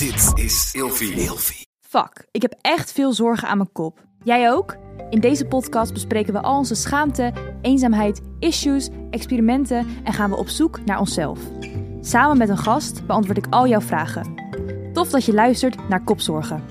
Dit is Ilfie. Fuck, ik heb echt veel zorgen aan mijn kop. Jij ook? In deze podcast bespreken we al onze schaamte, eenzaamheid, issues, experimenten en gaan we op zoek naar onszelf. Samen met een gast beantwoord ik al jouw vragen. Tof dat je luistert naar Kopzorgen.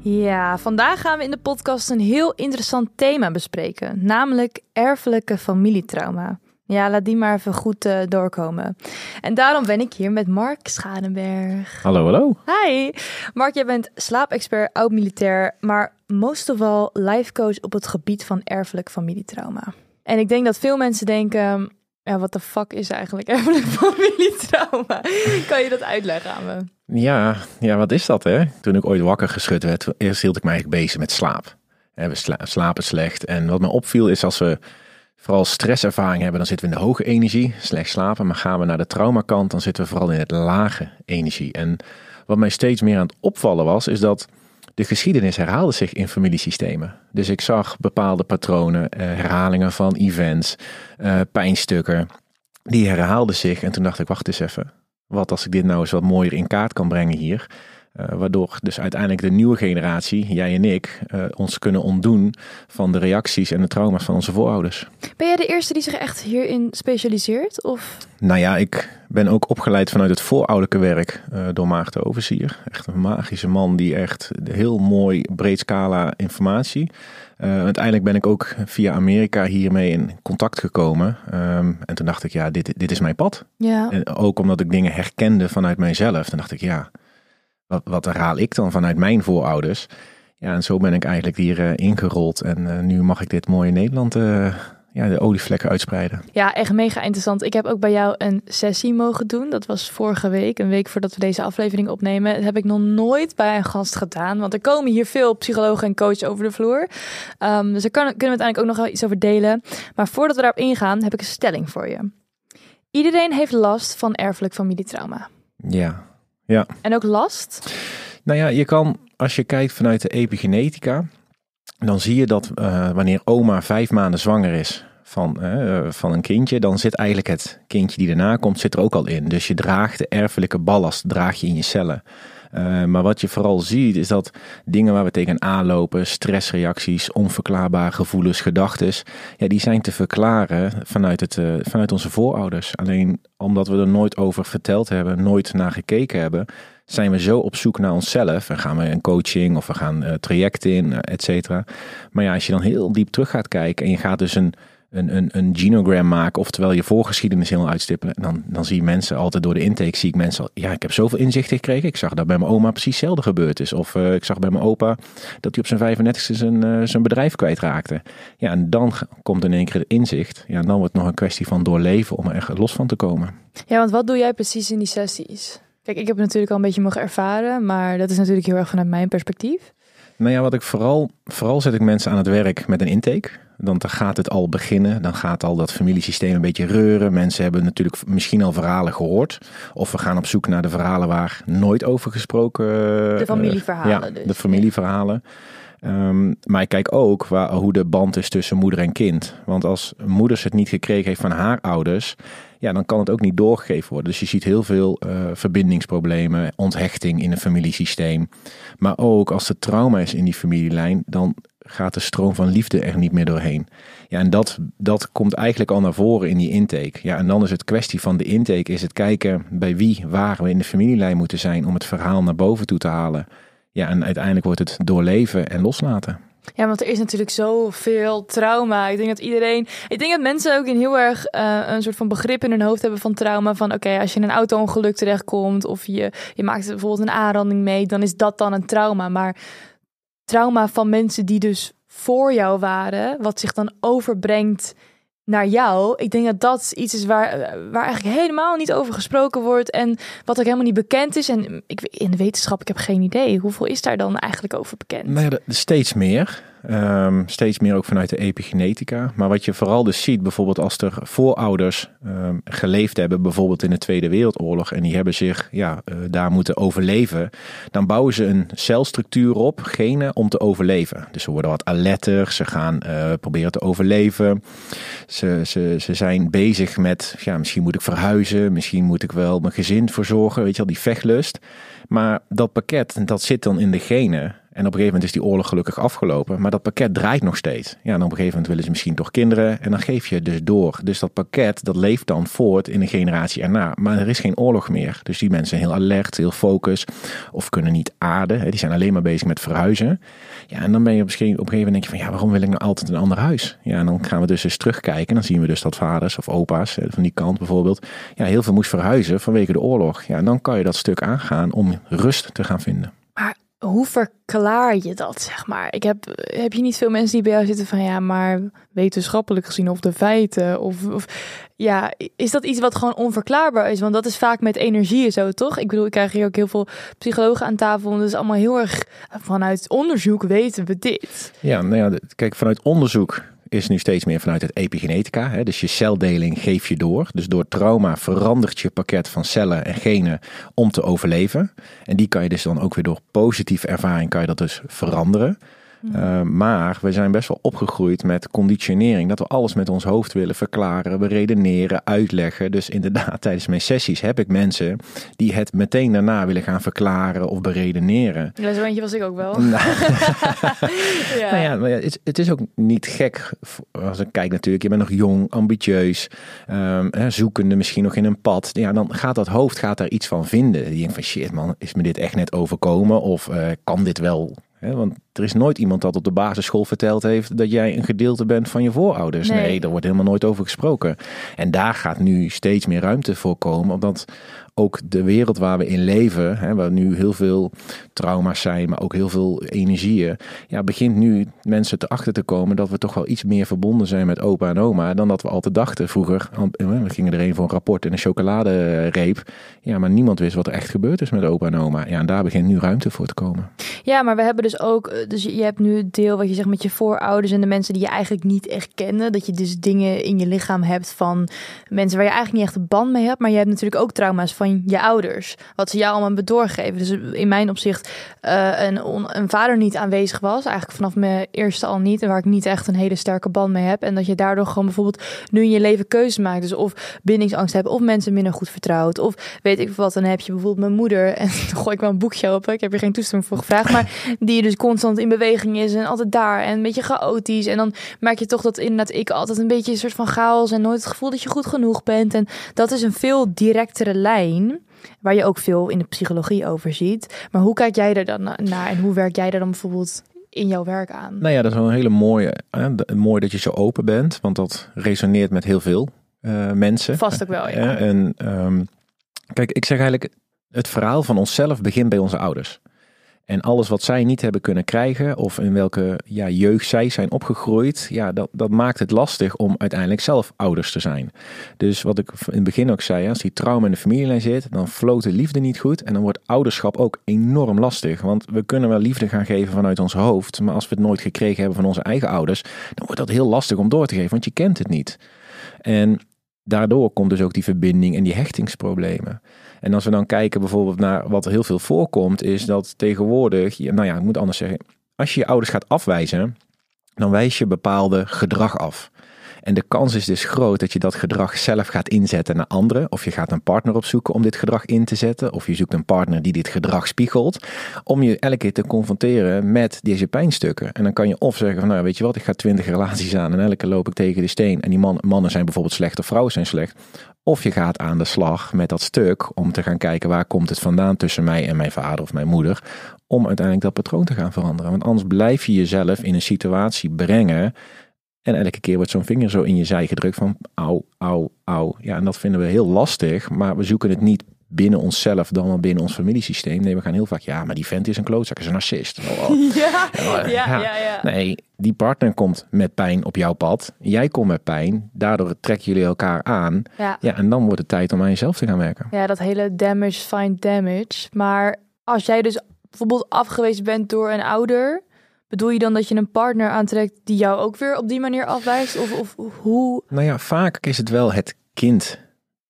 Ja, vandaag gaan we in de podcast een heel interessant thema bespreken, namelijk erfelijke familietrauma. Ja, laat die maar even goed uh, doorkomen. En daarom ben ik hier met Mark Schadenberg. Hallo, hallo. Hi. Mark, jij bent slaapexpert, oud-militair, maar most of all life coach op het gebied van erfelijk familietrauma. En ik denk dat veel mensen denken, ja, wat de fuck is eigenlijk erfelijk familietrauma? kan je dat uitleggen aan me? Ja, ja, wat is dat hè? Toen ik ooit wakker geschud werd, eerst hield ik mij eigenlijk bezig met slaap. We slapen slecht. En wat me opviel is als we vooral stresservaring hebben, dan zitten we in de hoge energie, slecht slapen. Maar gaan we naar de traumakant, dan zitten we vooral in het lage energie. En wat mij steeds meer aan het opvallen was, is dat de geschiedenis herhaalde zich in familiesystemen. Dus ik zag bepaalde patronen, eh, herhalingen van events, uh, pijnstukken. Die herhaalden zich en toen dacht ik, wacht eens even. Wat als ik dit nou eens wat mooier in kaart kan brengen hier. Uh, waardoor dus uiteindelijk de nieuwe generatie, jij en ik, uh, ons kunnen ontdoen van de reacties en de trauma's van onze voorouders. Ben jij de eerste die zich echt hierin specialiseert? Of? Nou ja, ik ben ook opgeleid vanuit het voorouderlijke werk uh, door Maarten Overzier. Echt een magische man die echt heel mooi breed scala informatie. uiteindelijk ben ik ook via Amerika hiermee in contact gekomen. Um, en toen dacht ik, ja, dit, dit is mijn pad. Ja. En ook omdat ik dingen herkende vanuit mijzelf. Toen dacht ik, ja, wat, wat herhaal ik dan vanuit mijn voorouders? Ja, en zo ben ik eigenlijk hier uh, ingerold. En uh, nu mag ik dit mooie Nederland, uh, ja, de olievlekken uitspreiden. Ja, echt mega interessant. Ik heb ook bij jou een sessie mogen doen. Dat was vorige week, een week voordat we deze aflevering opnemen. Dat heb ik nog nooit bij een gast gedaan. Want er komen hier veel psychologen en coaches over de vloer. Um, dus daar kan, kunnen we uiteindelijk ook nog wel iets over delen. Maar voordat we daarop ingaan, heb ik een stelling voor je. Iedereen heeft last van erfelijk familietrauma. Ja, ja. En ook last? Nou ja, je kan, als je kijkt vanuit de epigenetica, dan zie je dat uh, wanneer oma vijf maanden zwanger is van, uh, van een kindje, dan zit eigenlijk het kindje die daarna komt, zit er ook al in. Dus je draagt de erfelijke ballast, draag je in je cellen. Uh, maar wat je vooral ziet is dat dingen waar we tegenaan lopen, stressreacties, onverklaarbare gevoelens, gedachten, ja, die zijn te verklaren vanuit, het, uh, vanuit onze voorouders. Alleen omdat we er nooit over verteld hebben, nooit naar gekeken hebben, zijn we zo op zoek naar onszelf en gaan we een coaching of we gaan uh, trajecten in, et cetera. Maar ja, als je dan heel diep terug gaat kijken en je gaat dus een een, een, genogram maken, oftewel je voorgeschiedenis helemaal uitstippelen. Dan, dan zie je mensen altijd door de intake, zie ik mensen al, ja, ik heb zoveel inzichten gekregen. Ik zag dat bij mijn oma precies hetzelfde gebeurd is. Of uh, ik zag bij mijn opa dat hij op zijn 35ste zijn, uh, zijn bedrijf kwijtraakte. Ja, en dan komt in één keer het inzicht. Ja, dan wordt het nog een kwestie van doorleven om er echt los van te komen. Ja, want wat doe jij precies in die sessies? Kijk, ik heb natuurlijk al een beetje mogen ervaren, maar dat is natuurlijk heel erg vanuit mijn perspectief. Nou ja, wat ik vooral, vooral zet ik mensen aan het werk met een intake. Dan gaat het al beginnen. Dan gaat al dat familiesysteem een beetje reuren. Mensen hebben natuurlijk misschien al verhalen gehoord. Of we gaan op zoek naar de verhalen waar nooit over gesproken De familieverhalen. Uh, ja, dus. de familieverhalen. Um, maar ik kijk ook waar, hoe de band is tussen moeder en kind. Want als moeders het niet gekregen heeft van haar ouders, ja, dan kan het ook niet doorgegeven worden. Dus je ziet heel veel uh, verbindingsproblemen, onthechting in een familiesysteem. Maar ook als er trauma is in die familielijn, dan gaat de stroom van liefde er niet meer doorheen. Ja, en dat, dat komt eigenlijk al naar voren in die intake. Ja, en dan is het kwestie van de intake, is het kijken bij wie, waar we in de familielijn moeten zijn om het verhaal naar boven toe te halen. Ja, en uiteindelijk wordt het doorleven en loslaten. Ja, want er is natuurlijk zoveel trauma. Ik denk dat iedereen. Ik denk dat mensen ook in heel erg uh, een soort van begrip in hun hoofd hebben van trauma. Van oké, als je in een auto-ongeluk terechtkomt of je, je maakt bijvoorbeeld een aanranding mee, dan is dat dan een trauma. Maar trauma van mensen die dus voor jou waren, wat zich dan overbrengt naar jou. Ik denk dat dat iets is waar, waar eigenlijk helemaal niet over gesproken wordt en wat ook helemaal niet bekend is. En ik, in de wetenschap, ik heb geen idee. Hoeveel is daar dan eigenlijk over bekend? Nou ja, steeds meer. Ehm, steeds meer ook vanuit de epigenetica. Maar wat je vooral dus ziet, bijvoorbeeld als er voorouders ehm, geleefd hebben, bijvoorbeeld in de Tweede Wereldoorlog, en die hebben zich ja, eh, daar moeten overleven, dan bouwen ze een celstructuur op, genen, om te overleven. Dus ze worden wat alerter, ze gaan eh, proberen te overleven. Ze, ze, ze zijn bezig met, ja, misschien moet ik verhuizen, misschien moet ik wel mijn gezin verzorgen, weet je wel, die vechtlust. Maar dat pakket, dat zit dan in de genen. En op een gegeven moment is die oorlog gelukkig afgelopen. Maar dat pakket draait nog steeds. Ja, en op een gegeven moment willen ze misschien toch kinderen. En dan geef je dus door. Dus dat pakket, dat leeft dan voort in de generatie erna. Maar er is geen oorlog meer. Dus die mensen zijn heel alert, heel focus. Of kunnen niet aarden. Die zijn alleen maar bezig met verhuizen. Ja, en dan ben je op een gegeven moment denk je van... Ja, waarom wil ik nou altijd een ander huis? Ja, en dan gaan we dus eens terugkijken. En dan zien we dus dat vaders of opa's, van die kant bijvoorbeeld... Ja, heel veel moest verhuizen vanwege de oorlog. Ja, en dan kan je dat stuk aangaan om rust te gaan vinden. Hoe verklaar je dat, zeg maar? Ik heb, heb je niet veel mensen die bij jou zitten van ja, maar wetenschappelijk gezien of de feiten of, of ja, is dat iets wat gewoon onverklaarbaar is? Want dat is vaak met energie zo, toch? Ik bedoel, ik krijg hier ook heel veel psychologen aan tafel en dat is allemaal heel erg vanuit onderzoek weten we dit. Ja, nou ja, kijk, vanuit onderzoek is nu steeds meer vanuit het epigenetica. Hè? Dus je celdeling geef je door. Dus door trauma verandert je pakket van cellen en genen om te overleven. En die kan je dus dan ook weer door positieve ervaring kan je dat dus veranderen. Uh, maar we zijn best wel opgegroeid met conditionering. Dat we alles met ons hoofd willen verklaren, beredeneren, uitleggen. Dus inderdaad, tijdens mijn sessies heb ik mensen die het meteen daarna willen gaan verklaren of beredeneren. Ja, zo eentje was ik ook wel. Nou, ja. Nou ja, maar het, het, is ook niet gek als ik kijk natuurlijk. Je bent nog jong, ambitieus, um, zoekende misschien nog in een pad. Ja, dan gaat dat hoofd gaat daar iets van vinden. Die denkt van shit man, is me dit echt net overkomen? Of uh, kan dit wel want er is nooit iemand dat op de basisschool verteld heeft dat jij een gedeelte bent van je voorouders. Nee, nee daar wordt helemaal nooit over gesproken. En daar gaat nu steeds meer ruimte voor komen, omdat ook de wereld waar we in leven, hè, waar nu heel veel trauma's zijn, maar ook heel veel energieën, ja, begint nu mensen te achter te komen dat we toch wel iets meer verbonden zijn met opa en oma dan dat we altijd dachten vroeger. We gingen erheen voor een rapport in een chocoladereep. Ja, maar niemand wist wat er echt gebeurd is met opa en oma. Ja, en daar begint nu ruimte voor te komen. Ja, maar we hebben dus ook, eh, dus je hebt nu het deel wat je zegt met je voorouders en de mensen die je eigenlijk niet echt kende. Dat je dus dingen in je lichaam hebt van mensen waar je eigenlijk niet echt een band mee hebt. Maar je hebt natuurlijk ook trauma's van je ouders. Wat ze jou allemaal hebben doorgegeven. Dus in mijn opzicht uh, een, een vader niet aanwezig was. Eigenlijk vanaf mijn eerste al niet. En waar ik niet echt een hele sterke band mee heb. En dat je daardoor gewoon bijvoorbeeld nu in je leven keuzes maakt. Dus of bindingsangst hebt. Of mensen minder goed vertrouwt. Of weet ik wat. Dan heb je bijvoorbeeld mijn moeder. En dan gooi ik wel een boekje open. Ik heb er geen toestemming voor gevraagd. Maar die dus constant in beweging is. En altijd daar. En een beetje chaotisch. En dan merk je toch dat inderdaad ik altijd een beetje een soort van chaos. En nooit het gevoel dat je goed genoeg bent. En dat is een veel directere lijn waar je ook veel in de psychologie over ziet. Maar hoe kijk jij er dan naar en hoe werk jij er dan bijvoorbeeld in jouw werk aan? Nou ja, dat is wel een hele mooie. Hè? Mooi dat je zo open bent, want dat resoneert met heel veel uh, mensen. Vast ook wel, ja. En um, kijk, ik zeg eigenlijk, het verhaal van onszelf begint bij onze ouders. En alles wat zij niet hebben kunnen krijgen, of in welke ja, jeugd zij zijn opgegroeid, ja, dat, dat maakt het lastig om uiteindelijk zelf ouders te zijn. Dus wat ik in het begin ook zei, als die trauma in de familielijn zit, dan floot de liefde niet goed. En dan wordt ouderschap ook enorm lastig. Want we kunnen wel liefde gaan geven vanuit ons hoofd, maar als we het nooit gekregen hebben van onze eigen ouders, dan wordt dat heel lastig om door te geven, want je kent het niet. En daardoor komt dus ook die verbinding en die hechtingsproblemen. En als we dan kijken bijvoorbeeld naar wat er heel veel voorkomt, is dat tegenwoordig, nou ja, ik moet anders zeggen, als je je ouders gaat afwijzen, dan wijs je bepaalde gedrag af. En de kans is dus groot dat je dat gedrag zelf gaat inzetten naar anderen. Of je gaat een partner opzoeken om dit gedrag in te zetten. Of je zoekt een partner die dit gedrag spiegelt. Om je elke keer te confronteren met deze pijnstukken. En dan kan je of zeggen van nou weet je wat, ik ga twintig relaties aan en elke loop ik tegen de steen. En die man, mannen zijn bijvoorbeeld slecht of vrouwen zijn slecht. Of je gaat aan de slag met dat stuk om te gaan kijken waar komt het vandaan tussen mij en mijn vader of mijn moeder. Om uiteindelijk dat patroon te gaan veranderen. Want anders blijf je jezelf in een situatie brengen en elke keer wordt zo'n vinger zo in je zij gedrukt van au, au, au. Ja, en dat vinden we heel lastig, maar we zoeken het niet binnen onszelf dan wel binnen ons familiesysteem. Nee, we gaan heel vaak, ja, maar die vent is een klootzak, is een narcist. Oh, oh. Ja, ja, ja, ja, Nee, die partner komt met pijn op jouw pad. Jij komt met pijn. Daardoor trekken jullie elkaar aan. Ja. ja, en dan wordt het tijd om aan jezelf te gaan werken. Ja, dat hele damage find damage. Maar als jij dus bijvoorbeeld afgewezen bent door een ouder Bedoel je dan dat je een partner aantrekt die jou ook weer op die manier afwijst? Of, of hoe? Nou ja, vaak is het wel het kind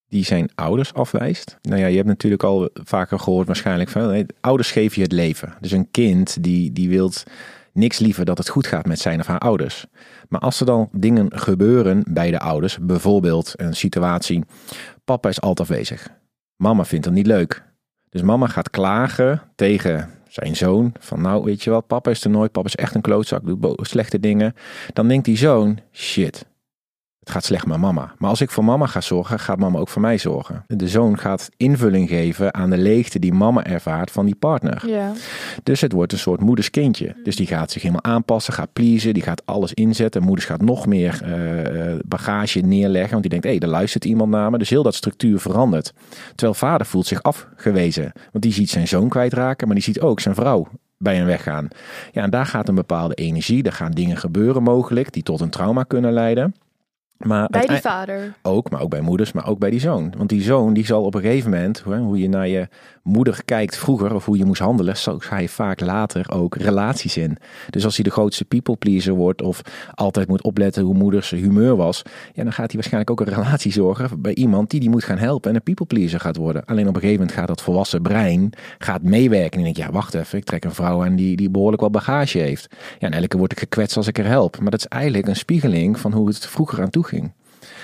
die zijn ouders afwijst. Nou ja, je hebt natuurlijk al vaker gehoord waarschijnlijk van ouders geven je het leven. Dus een kind die, die wilt niks liever dat het goed gaat met zijn of haar ouders. Maar als er dan dingen gebeuren bij de ouders, bijvoorbeeld een situatie, papa is altijd afwezig. Mama vindt het niet leuk. Dus mama gaat klagen tegen zijn zoon van nou weet je wat, papa is er nooit, papa is echt een klootzak, doet slechte dingen. Dan denkt die zoon, shit, het gaat slecht met mama. Maar als ik voor mama ga zorgen, gaat mama ook voor mij zorgen. De zoon gaat invulling geven aan de leegte die mama ervaart van die partner. Ja. Dus het wordt een soort moeders kindje. Dus die gaat zich helemaal aanpassen, gaat pleasen, die gaat alles inzetten. Moeders gaat nog meer uh, bagage neerleggen, want die denkt, hé, hey, er luistert iemand naar me. Dus heel dat structuur verandert. Terwijl vader voelt zich afgewezen, want die ziet zijn zoon kwijtraken, maar die ziet ook zijn vrouw bij hem weggaan. Ja, en daar gaat een bepaalde energie, daar gaan dingen gebeuren mogelijk die tot een trauma kunnen leiden. Maar bij die vader? Ook, maar ook bij moeders, maar ook bij die zoon. Want die zoon die zal op een gegeven moment, hoe je naar je moeder kijkt vroeger of hoe je moest handelen, zo ga je vaak later ook relaties in. Dus als hij de grootste people pleaser wordt of altijd moet opletten hoe moeders humeur was, ja, dan gaat hij waarschijnlijk ook een relatie zorgen bij iemand die die moet gaan helpen en een people pleaser gaat worden. Alleen op een gegeven moment gaat dat volwassen brein gaat meewerken en denk ja, wacht even, ik trek een vrouw aan die, die behoorlijk wel bagage heeft. Ja, en elke word ik gekwetst als ik er help. Maar dat is eigenlijk een spiegeling van hoe het vroeger aan toe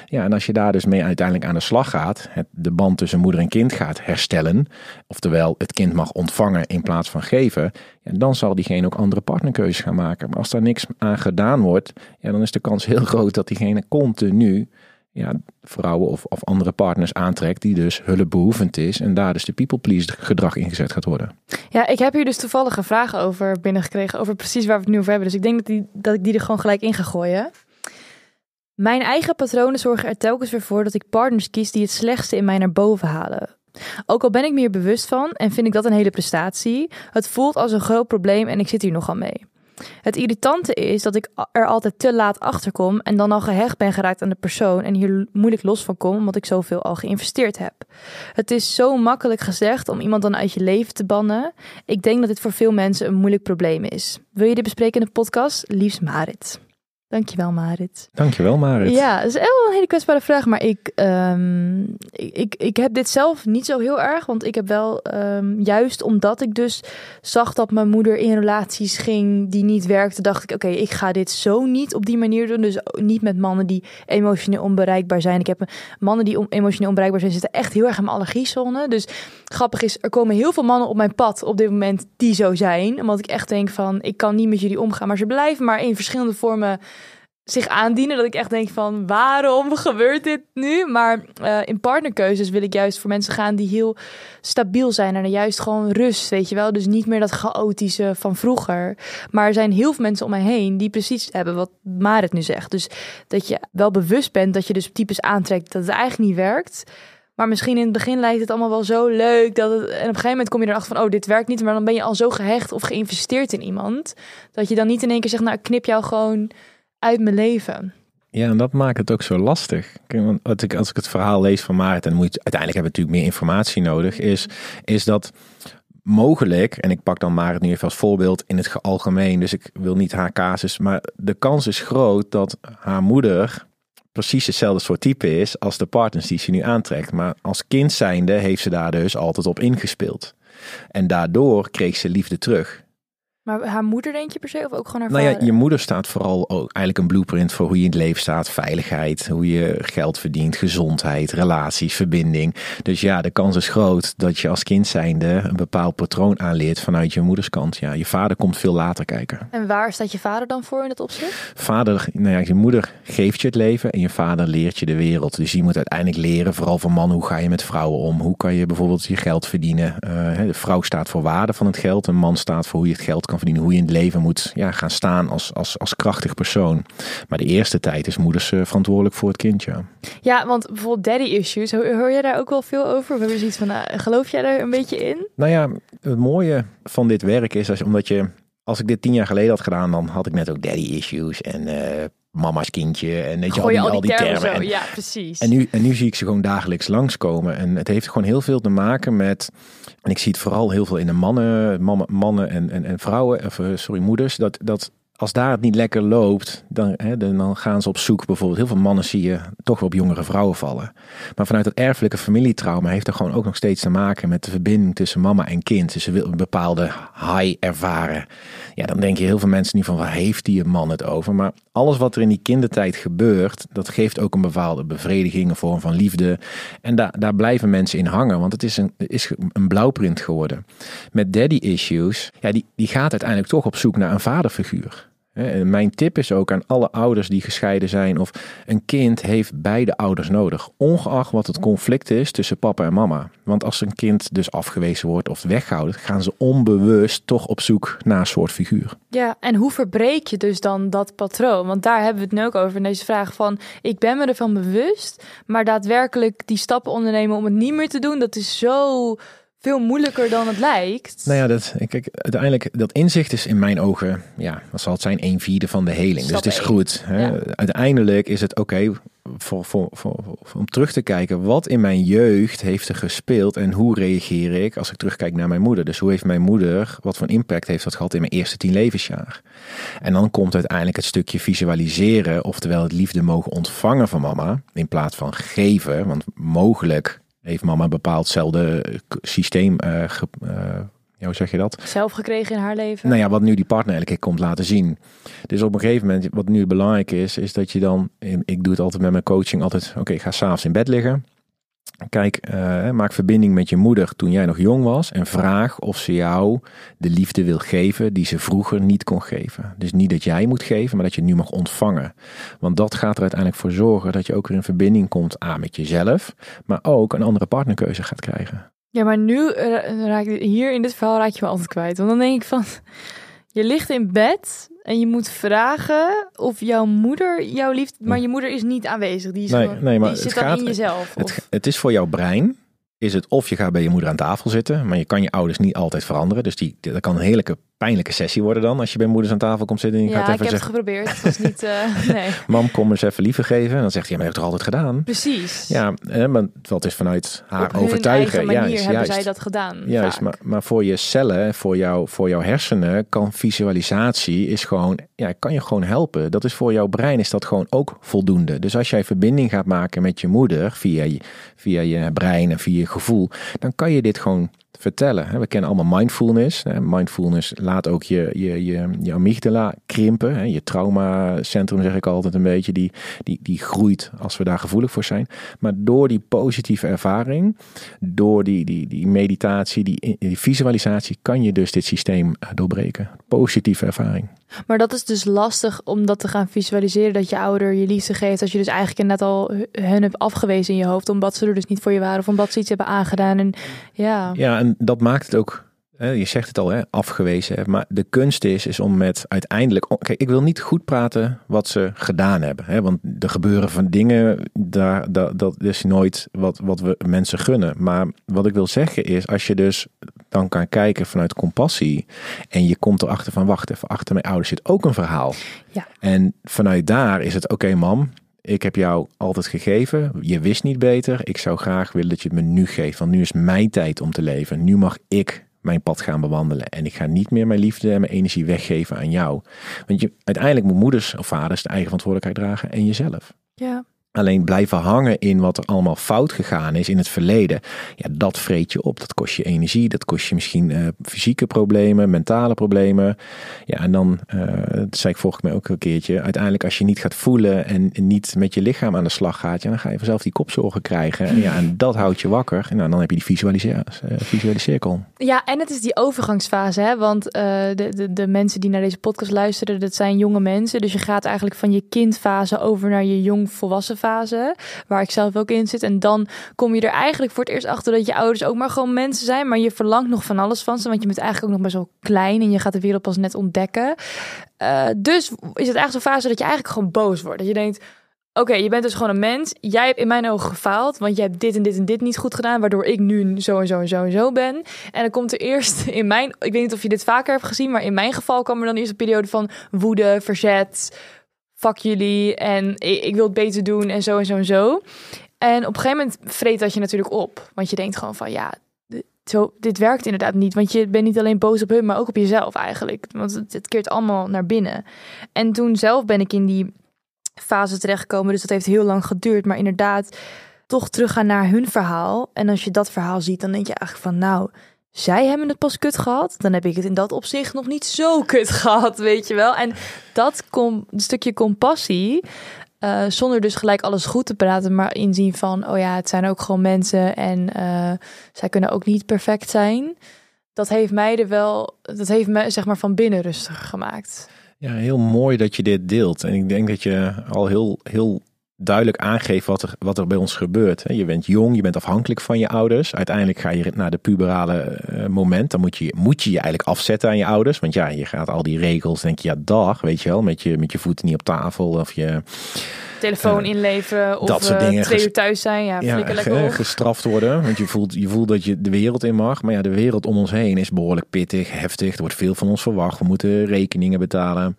Ja, en als je daar dus mee uiteindelijk aan de slag gaat, het, de band tussen moeder en kind gaat herstellen, oftewel het kind mag ontvangen in plaats van geven, ja, dan zal diegene ook andere partnerkeuzes gaan maken. Maar als daar niks aan gedaan wordt, ja, dan is de kans heel groot dat diegene continu ja, vrouwen of, of andere partners aantrekt die dus hulpbehoevend is en daar dus de people please gedrag ingezet gaat worden. Ja, ik heb hier dus toevallige vragen over binnengekregen over precies waar we het nu over hebben. Dus ik denk dat, die, dat ik die er gewoon gelijk in ga gooien. Mijn eigen patronen zorgen er telkens weer voor dat ik partners kies die het slechtste in mij naar boven halen. Ook al ben ik me hier bewust van en vind ik dat een hele prestatie, het voelt als een groot probleem en ik zit hier nogal mee. Het irritante is dat ik er altijd te laat achter kom en dan al gehecht ben geraakt aan de persoon en hier moeilijk los van kom omdat ik zoveel al geïnvesteerd heb. Het is zo makkelijk gezegd om iemand dan uit je leven te bannen. Ik denk dat dit voor veel mensen een moeilijk probleem is. Wil je dit bespreken in de podcast? Liefst Marit. Dankjewel, Marit. Dankjewel, Marit. Ja, dat is wel een hele kwetsbare vraag. Maar ik, um, ik, ik, ik, heb dit zelf niet zo heel erg. Want ik heb wel, um, juist omdat ik dus zag dat mijn moeder in relaties ging die niet werkte, dacht ik, oké, ik ga dit zo niet op die manier doen. Dus niet met mannen die emotioneel onbereikbaar zijn. Ik heb mannen die emotioneel onbereikbaar zijn, zitten echt heel erg in mijn allergiezone. Dus grappig is, er komen heel veel mannen op mijn pad op dit moment die zo zijn. Omdat ik echt denk van, ik kan niet met jullie omgaan. Maar ze blijven maar in verschillende vormen zich aandienen. Dat ik echt denk van waarom gebeurt dit nu? Maar uh, in partnerkeuzes wil ik juist voor mensen gaan die heel stabiel zijn. En juist gewoon rust, weet je wel. Dus niet meer dat chaotische van vroeger. Maar er zijn heel veel mensen om mij heen die precies hebben wat Marit nu zegt. Dus dat je wel bewust bent dat je dus types aantrekt dat het eigenlijk niet werkt. Maar misschien in het begin lijkt het allemaal wel zo leuk. Dat het, en op een gegeven moment kom je erachter van, oh, dit werkt niet. Maar dan ben je al zo gehecht of geïnvesteerd in iemand. Dat je dan niet in één keer zegt, nou, ik knip jou gewoon uit mijn leven. Ja, en dat maakt het ook zo lastig. Als ik, als ik het verhaal lees van Maarten, dan moet je uiteindelijk hebben we natuurlijk meer informatie nodig, is, is dat mogelijk, en ik pak dan Marit nu even als voorbeeld in het algemeen, dus ik wil niet haar casus, maar de kans is groot dat haar moeder precies hetzelfde soort type is als de partners die ze nu aantrekt. Maar als kind zijnde heeft ze daar dus altijd op ingespeeld. En daardoor kreeg ze liefde terug. Maar haar moeder denk je per se of ook gewoon haar nou vader? ja, je moeder staat vooral ook eigenlijk een blueprint voor hoe je in het leven staat. Veiligheid, hoe je geld verdient, gezondheid, relaties, verbinding. Dus ja, de kans is groot dat je als kind zijnde een bepaald patroon aanleert vanuit je moederskant. Ja, je vader komt veel later kijken. En waar staat je vader dan voor in het opzicht? Vader, nou ja, je moeder geeft je het leven en je vader leert je de wereld. Dus je moet uiteindelijk leren, vooral van man, hoe ga je met vrouwen om? Hoe kan je bijvoorbeeld je geld verdienen? Uh, de vrouw staat voor waarde van het geld, een man staat voor hoe je het geld kan verdienen, hoe je in het leven moet ja, gaan staan als, als, als krachtig persoon. Maar de eerste tijd is moeders uh, verantwoordelijk voor het kindje. Ja, want bijvoorbeeld daddy issues, hoor je daar ook wel veel over? We hebben zoiets van, uh, geloof jij daar een beetje in? Nou ja, het mooie van dit werk is, als, omdat je, als ik dit tien jaar geleden had gedaan, dan had ik net ook daddy issues en uh, mama's kindje en weet je, al die, je al die termen. En, Ja, precies. en, nu, en nu zie ik ze gewoon dagelijks langskomen. En het heeft gewoon heel veel te maken met. En ik zie het vooral heel veel in de mannen, mannen, mannen en, en, en vrouwen, of eh, sorry, moeders. Dat, dat als daar het niet lekker loopt, dan, hè, dan gaan ze op zoek. Bijvoorbeeld, heel veel mannen zie je toch wel op jongere vrouwen vallen. Maar vanuit het erfelijke familietrauma heeft er gewoon ook nog steeds te maken met de verbinding tussen mama en kind. Dus ze wil een bepaalde high ervaren. Ja, dan denk je heel veel mensen niet van waar heeft die man het over. Maar alles wat er in die kindertijd gebeurt, dat geeft ook een bepaalde bevrediging, een vorm van liefde. En daar, daar blijven mensen in hangen, want het is een, is een blauwprint geworden. Met daddy issues, ja, die, die gaat uiteindelijk toch op zoek naar een vaderfiguur. En Mijn tip is ook aan alle ouders die gescheiden zijn of een kind heeft beide ouders nodig, ongeacht wat het conflict is tussen papa en mama. Want als een kind dus afgewezen wordt of weggehouden, gaan ze onbewust toch op zoek naar een soort figuur. Ja, en hoe verbreek je dus dan dat patroon? Want daar hebben we het nu ook over in deze vraag van... ik ben me ervan bewust, maar daadwerkelijk die stappen ondernemen om het niet meer te doen... dat is zo veel moeilijker dan het lijkt. Nou ja, dat, kijk, uiteindelijk, dat inzicht is in mijn ogen, ja, wat zal het zijn, een vierde van de heling. Stap dus het is goed. Hè? Ja. Uiteindelijk is het oké voor, voor, voor, voor- om terug te kijken, wat in mijn jeugd heeft er gespeeld en hoe reageer ik als ik terugkijk naar mijn moeder. Dus hoe heeft mijn moeder, wat voor impact heeft dat gehad in mijn eerste tien levensjaar? En dan komt uiteindelijk het stukje visualiseren, oftewel het liefde mogen ontvangen van mama, in plaats van geven. Want mogelijk heeft mama een bepaaldzijdzelfde eh, k- systeem, eh, ge- eh, ja, hoe zeg je dat? Zelf gekregen in haar leven. Nou ja, wat nu die partner elke keer komt laten zien. Dus op een gegeven moment, wat nu belangrijk is, is dat je dan, ik doe het altijd met mijn coaching, altijd, oké, ga s'avonds in bed liggen. Kijk, eh, maak verbinding met je moeder toen jij nog jong was en vraag of ze jou de liefde wil geven die ze vroeger niet kon geven. Dus niet dat jij moet geven, maar dat je nu mag ontvangen. Want dat gaat er uiteindelijk voor zorgen dat je ook weer in verbinding komt aan met jezelf, maar ook een andere partnerkeuze gaat krijgen. Ja, maar nu eh, raak je, hier in dit verhaal raak je me altijd kwijt. Want dan denk ik van, je ligt in bed en je moet vragen of jouw moeder jouw liefde, maar je moeder is niet aanwezig. Die, is Nee, gewoon- nee, maar die het zit dan gaat- in jezelf. Het, het is voor jouw brein. Is het of je gaat bij je moeder aan tafel zitten, maar je kan je ouders niet altijd veranderen. Dus die, dat kan een heerlijke pijnlijke sessie worden dan als je bij moeders aan tafel komt zitten en je ja, gaat ik even heb het zeggen, geprobeerd. Het was niet, eh, nee, mam kom eens even liever geven. En dan zegt hij, ja, maar je hebt het toch altijd gedaan? precies. Ja, maar wat is vanuit haar Op overtuigen. eigen manier juist, hebben juist. zij dat gedaan. Juist, maar, maar voor je cellen, voor, jou, voor jouw hersenen, kan visualisatie is gewoon, ja, kan je gewoon helpen. Dat is voor jouw brein is dat gewoon ook voldoende. Dus als jij verbinding gaat maken met je moeder via je, via je brein en via je gevoel, dan kan je dit gewoon vertellen. We kennen allemaal mindfulness. Mindfulness laat ook je, je, je, je amygdala krimpen. Je traumacentrum zeg ik altijd een beetje, die, die, die groeit als we daar gevoelig voor zijn. Maar door die positieve ervaring, door die, die, die meditatie, die, die visualisatie, kan je dus dit systeem eh, doorbreken. Positieve ervaring. Maar dat is dus lastig om dat te gaan visualiseren. Dat je ouder je liefde geeft. Als je dus eigenlijk inderdaad al hun hebt afgewezen in je hoofd. Omdat ze er dus niet voor je waren. Of omdat ze iets hebben aangedaan. En ja, Ja, en dat maakt het ook. hè, Je zegt het al, hè, afgewezen. Maar de kunst is, is om met uiteindelijk. oh, Kijk, ik wil niet goed praten wat ze gedaan hebben. Hè, want er gebeuren van dingen. Daar, dat, dat is nooit wat, wat we mensen gunnen. Maar wat ik wil zeggen is, als je dus dan kan kijken vanuit compassie. En je komt erachter van, wacht even, achter mijn ouders zit ook een verhaal. Ja. En vanuit daar is het, oké mam, ik heb jou altijd gegeven. Je wist niet beter. Ik zou graag willen dat je het me nu geeft. Want nu is mijn tijd om te leven. Nu mag ik mijn pad gaan bewandelen. En ik ga niet meer mijn liefde en mijn energie weggeven aan jou. Want je, uiteindelijk moet moeders of vaders de eigen verantwoordelijkheid dragen en jezelf. ja. Alleen blijven hangen in wat er allemaal fout gegaan is in het verleden. Ja, dat vreet je op. Dat kost je energie. Dat kost je misschien eh, fysieke problemen, mentale problemen. Ja, en dan, eh, zei ik vorige keer ook een keertje. Uiteindelijk als je niet gaat voelen en niet met je lichaam aan de slag gaat. Ja, dan ga je vanzelf die kopzorgen krijgen. En, ja, en dat houdt je wakker. En nou, dan heb je die visualiseer, uh, visualiseercirkel. Ja, en het is die overgangsfase, hè? Want eh, de, de, de mensen die naar deze podcast luisteren, dat zijn jonge mensen. Dus je gaat eigenlijk van je kindfase over naar je jong volwassen fase, waar ik zelf ook in zit. En dan kom je er eigenlijk voor het eerst achter dat je ouders ook maar gewoon mensen zijn, maar je verlangt nog van alles van ze, want je bent eigenlijk ook nog best wel klein en je gaat de wereld pas net ontdekken. Uh, dus is het eigenlijk zo'n fase dat je eigenlijk gewoon boos wordt. Dat je denkt, Oké, je bent dus gewoon een mens. Jij hebt in mijn ogen gefaald, want je hebt dit en dit en dit niet goed gedaan, waardoor ik nu zo en zo en zo en zo ben. En dan komt er eerst in mijn, ik weet niet of je dit vaker hebt gezien, maar in mijn geval kwam er dan eerst een periode van woede, verzet, fuck jullie en ik, ik wil het beter doen en zo en zo en zo. En op een gegeven moment vreet dat je natuurlijk op. Want je denkt gewoon van ja, zo, dit werkt inderdaad niet. Want je bent niet alleen boos op hun, maar ook op jezelf eigenlijk. Want het, het keert allemaal naar binnen. En toen zelf ben ik in die fase terechtgekomen. Dus dat heeft heel lang geduurd. Maar inderdaad, toch teruggaan naar hun verhaal. En als je dat verhaal ziet, dan denk je eigenlijk van nou zij hebben het pas kut gehad, dan heb ik het in dat opzicht nog niet zo kut gehad, weet je wel. En dat kom, een stukje compassie, uh, zonder dus gelijk alles goed te praten, maar inzien van, oh ja, het zijn ook gewoon mensen en uh, zij kunnen ook niet perfect zijn. Dat heeft mij er wel, dat heeft me zeg maar van binnen rustig gemaakt. Ja, heel mooi dat je dit deelt. En ik denk dat je al heel, heel duidelijk aangeeft wat er, wat er bij ons gebeurt. Je bent jong, je bent afhankelijk van je ouders. Uiteindelijk ga je naar de puberale eh, moment. Dan moet je, moet je je eigenlijk afzetten aan je ouders. Want ja, je gaat al die regels, denk je, ja, dag, weet je wel. Met je, met je voeten niet op tafel of je... Telefoon uh, inleveren of dat soort dingen. twee uur thuis zijn. Ja, ja lekker gestraft worden. Want je voelt, je voelt dat je de wereld in mag. Maar ja, de wereld om ons heen is behoorlijk pittig, heftig. Er wordt veel van ons verwacht. We moeten rekeningen betalen.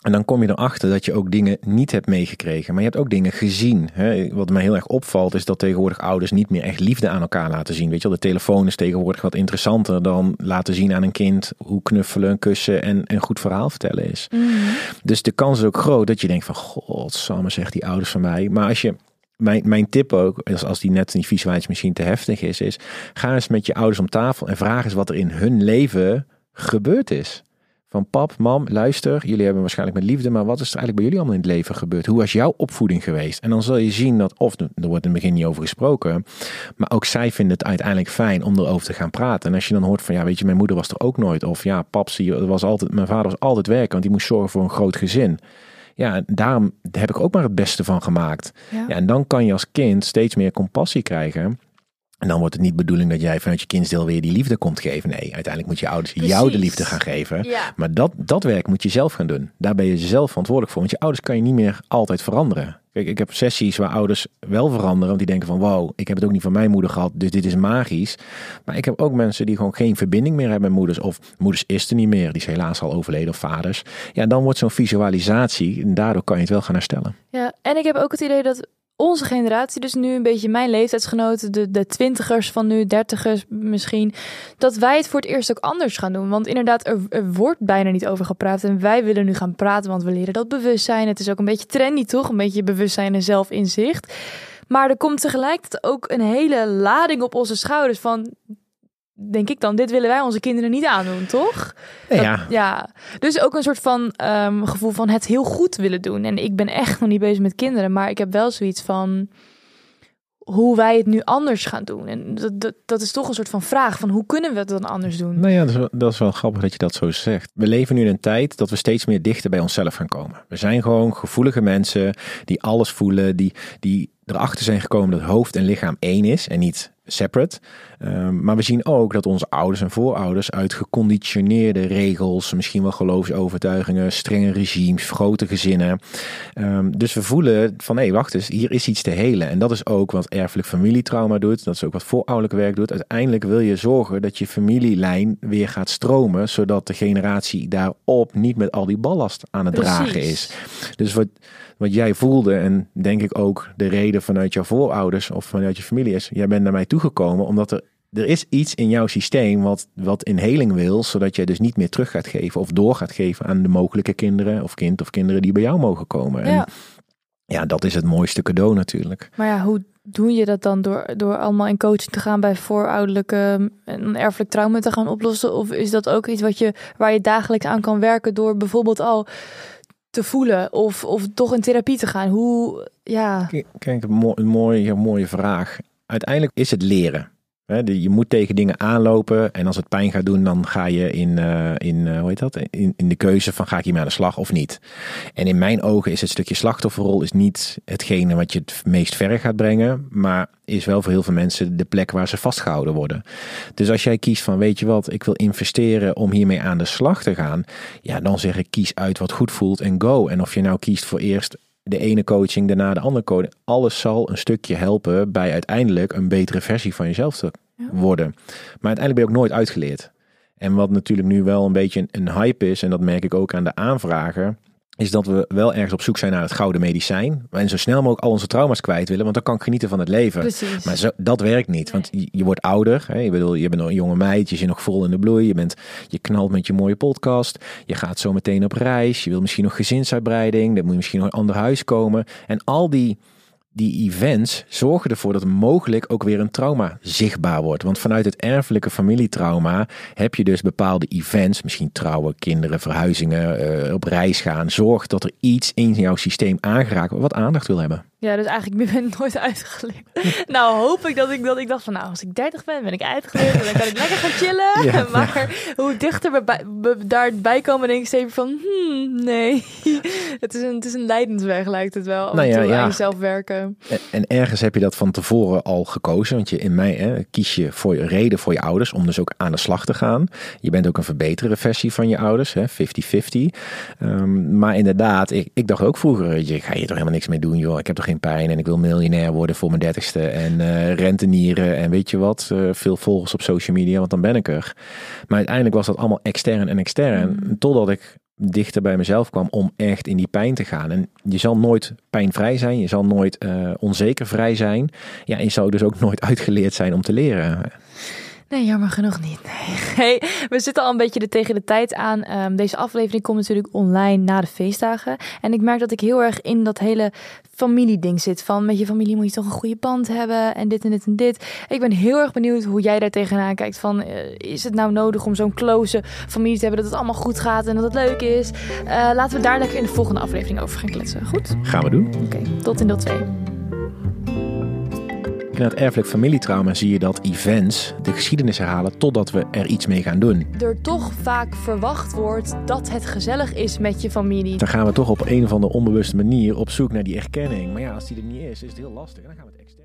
En dan kom je erachter dat je ook dingen niet hebt meegekregen. Maar je hebt ook dingen gezien. Hè? Wat mij heel erg opvalt is dat tegenwoordig ouders niet meer echt liefde aan elkaar laten zien. Weet je wel, de telefoon is tegenwoordig wat interessanter dan laten zien aan een kind hoe knuffelen, kussen en een goed verhaal vertellen is. Mhm. Dus de kans is ook groot dat je denkt van, god, samen zegt die ouders van mij. Maar als je mijn, mijn tip ook, als die net die visualisatie misschien te heftig is, is ga eens met je ouders om tafel en vraag eens wat er in hun leven gebeurd is. Van pap, mam, luister, jullie hebben waarschijnlijk met liefde, maar wat is er eigenlijk bij jullie allemaal in het leven gebeurd? Hoe was jouw opvoeding geweest? En dan zul je zien dat, of er wordt in het begin niet over gesproken, maar ook zij vinden het uiteindelijk fijn om erover te gaan praten. En als je dan hoort van, ja, weet je, mijn moeder was er ook nooit, of ja, pap, zie je, was altijd, mijn vader was altijd werken, want die moest zorgen voor een groot gezin. Ja, daarom heb ik ook maar het beste van gemaakt. Ja. ja en dan kan je als kind steeds meer compassie krijgen. En dan wordt het niet bedoeling dat jij vanuit je kindsdeel weer die liefde komt geven. Nee, uiteindelijk moet je ouders jou de liefde gaan geven. Ja. Maar dat, dat werk moet je zelf gaan doen. Daar ben je zelf verantwoordelijk voor. Want je ouders kan je niet meer altijd veranderen. Kijk, ik heb sessies waar ouders wel veranderen. Want die denken van wow, ik heb het ook niet van mijn moeder gehad. Dus dit is magisch. Maar ik heb ook mensen die gewoon geen verbinding meer hebben met moeders. Of moeders is er niet meer. Die is helaas al overleden of vaders. Ja, dan wordt zo'n visualisatie. En daardoor kan je het wel gaan herstellen. Ja, en ik heb ook het idee dat onze generatie, dus nu een beetje mijn leeftijdsgenoten, de, de twintigers van nu, dertigers misschien, dat wij het voor het eerst ook anders gaan doen. Want inderdaad, er, wordt bijna niet over gepraat en wij willen nu gaan praten, want we leren dat bewustzijn. Het is ook een beetje trendy, toch? Een beetje bewustzijn en zelfinzicht. Maar er komt tegelijkertijd ook een hele lading op onze schouders van denk ik dan, dit willen wij onze kinderen niet aandoen, toch? Ja. ja. Dus ook een soort van um, gevoel van het heel goed willen doen. En ik ben echt nog niet bezig met kinderen, maar ik heb wel zoiets van hoe wij het nu anders gaan doen. En dat, dat, dat is toch een soort van vraag van hoe kunnen we het dan anders doen? Nou ja, dat is, wel, dat is wel grappig dat je dat zo zegt. We leven nu in een tijd dat we steeds meer dichter bij onszelf gaan komen. We zijn gewoon gevoelige mensen die alles voelen, die, die erachter zijn gekomen dat hoofd en lichaam één is en niet separate. Um, maar we zien ook dat onze ouders en voorouders uit geconditioneerde regels, misschien wel geloofsovertuigingen, strenge regimes, grote gezinnen. Um, dus we voelen van hé, hey, wacht eens, hier is iets te helen. En dat is ook wat erfelijk familietrauma doet. Dat is ook wat voorouderlijk werk doet. Uiteindelijk wil je zorgen dat je familielijn weer gaat stromen, zodat de generatie daarop niet met al die ballast aan het Precies. dragen is. Dus wat, wat jij voelde en denk ik ook de reden vanuit jouw voorouders of vanuit je familie is, jij bent naar mij toegekomen omdat er er is iets in jouw systeem wat, wat in heling wil, zodat jij dus niet meer terug gaat geven of door gaat geven aan de mogelijke kinderen of kind of kinderen die bij jou mogen komen. Ja. En ja, dat is het mooiste cadeau natuurlijk. Maar ja, hoe doe je dat dan door, door allemaal in coaching te gaan bij voorouderlijke en erfelijk trauma te gaan oplossen? Of is dat ook iets wat je, waar je dagelijks aan kan werken door bijvoorbeeld al te voelen of, of toch in therapie te gaan? Hoe, ja. Kijk, een, mo een mooie, mooie vraag. Uiteindelijk is het leren. Je moet tegen dingen aanlopen en als het pijn gaat doen, dan ga je in, uh, in uh, hoe heet dat? In, in de keuze van ga ik hiermee aan de slag of niet. En in mijn ogen is het stukje slachtofferrol is niet hetgene wat je het meest ver gaat brengen, maar is wel voor heel veel mensen de plek waar ze vastgehouden worden. Dus als jij kiest van weet je wat, ik wil investeren om hiermee aan de slag te gaan, ja, dan zeg ik kies uit wat goed voelt en go. En of je nou kiest voor eerst de ene coaching, daarna de andere coaching. Alles zal een stukje helpen bij uiteindelijk een betere versie van jezelf te worden. Maar uiteindelijk ben je ook nooit uitgeleerd. En wat natuurlijk nu wel een beetje een hype is, en dat merk ik ook aan de aanvrager, is dat we wel ergens op zoek zijn naar het gouden medicijn. En zo snel mogelijk al onze trauma's kwijt willen, want dan kan ik genieten van het leven. Precies. Maar zo, dat werkt niet, want je, je wordt ouder. Hè? Je, bedoel, je bent nog een jonge meid, je zit nog vol in de bloei. Je, bent, je knalt met je mooie podcast. Je gaat zo meteen op reis. Je wil misschien nog gezinsuitbreiding. Dan moet je misschien nog een ander huis komen. En al die die events zorgen ervoor dat mogelijk ook weer een trauma zichtbaar wordt. Want vanuit het erfelijke familietrauma heb je dus bepaalde events, misschien trouwen, kinderen, verhuizingen, uh, op reis gaan. Zorg dat er iets in jouw systeem aangeraakt wordt wat aandacht wil hebben. Ja, dus eigenlijk ben ik nooit uitgeleerd. nou hoop ik dat ik dat ik dacht van nou, als ik 30 ben, ben ik uitgeleerd en dan kan ik lekker gaan chillen. Ja, maar hoe dichter we, bij, we daarbij komen, denk ik steeds van hmm, nee. het, is een, het is een leidensweg lijkt het wel. Nou ja, aan jezelf werken. En, en, ergens heb je dat van tevoren al gekozen. Want je in mij hè, kies je voor je reden voor je ouders om dus ook aan de slag te gaan. Je bent ook een verbeterde versie van je ouders, 50-50. Um, maar inderdaad, ik, ik dacht ook vroeger, je ga je toch helemaal niks mee doen joh. Ik heb toch geen pijn en ik wil miljonair worden voor mijn dertigste en uh, rentenieren en weet je wat, uh, veel volgers op social media, want dan ben ik er. Maar uiteindelijk was dat allemaal extern en extern, mm. totdat ik dichter bij mezelf kwam om echt in die pijn te gaan. En je zal nooit pijnvrij zijn, je zal nooit uh, onzeker vrij zijn. Ja, je zou dus ook nooit uitgeleerd zijn om te leren. Nee, jammer genoeg niet. Nee. we zitten al een beetje er tegen de tijd aan. Um, deze aflevering komt natuurlijk online na de feestdagen. En ik merk dat ik heel erg in dat hele familieding zit. Van met je familie moet je toch een goede band hebben. En dit en dit en dit. Ik ben heel erg benieuwd hoe jij daar tegenaan kijkt. Van uh, is het nou nodig om zo'n close familie te hebben. Dat het allemaal goed gaat en dat het leuk is. Uh, laten we daar lekker in de volgende aflevering over gaan kletsen. Goed? Gaan we doen. Oké, okay, tot in deel 2 in het erfelijk familietrauma zie je dat events de geschiedenis herhalen totdat we er iets mee gaan doen. Er toch vaak verwacht wordt dat het gezellig is met je familie. Dan gaan we toch op een of andere onbewuste manier op zoek naar die erkenning. Maar ja, als die er niet is, is het heel lastig. En dan gaan we het extern.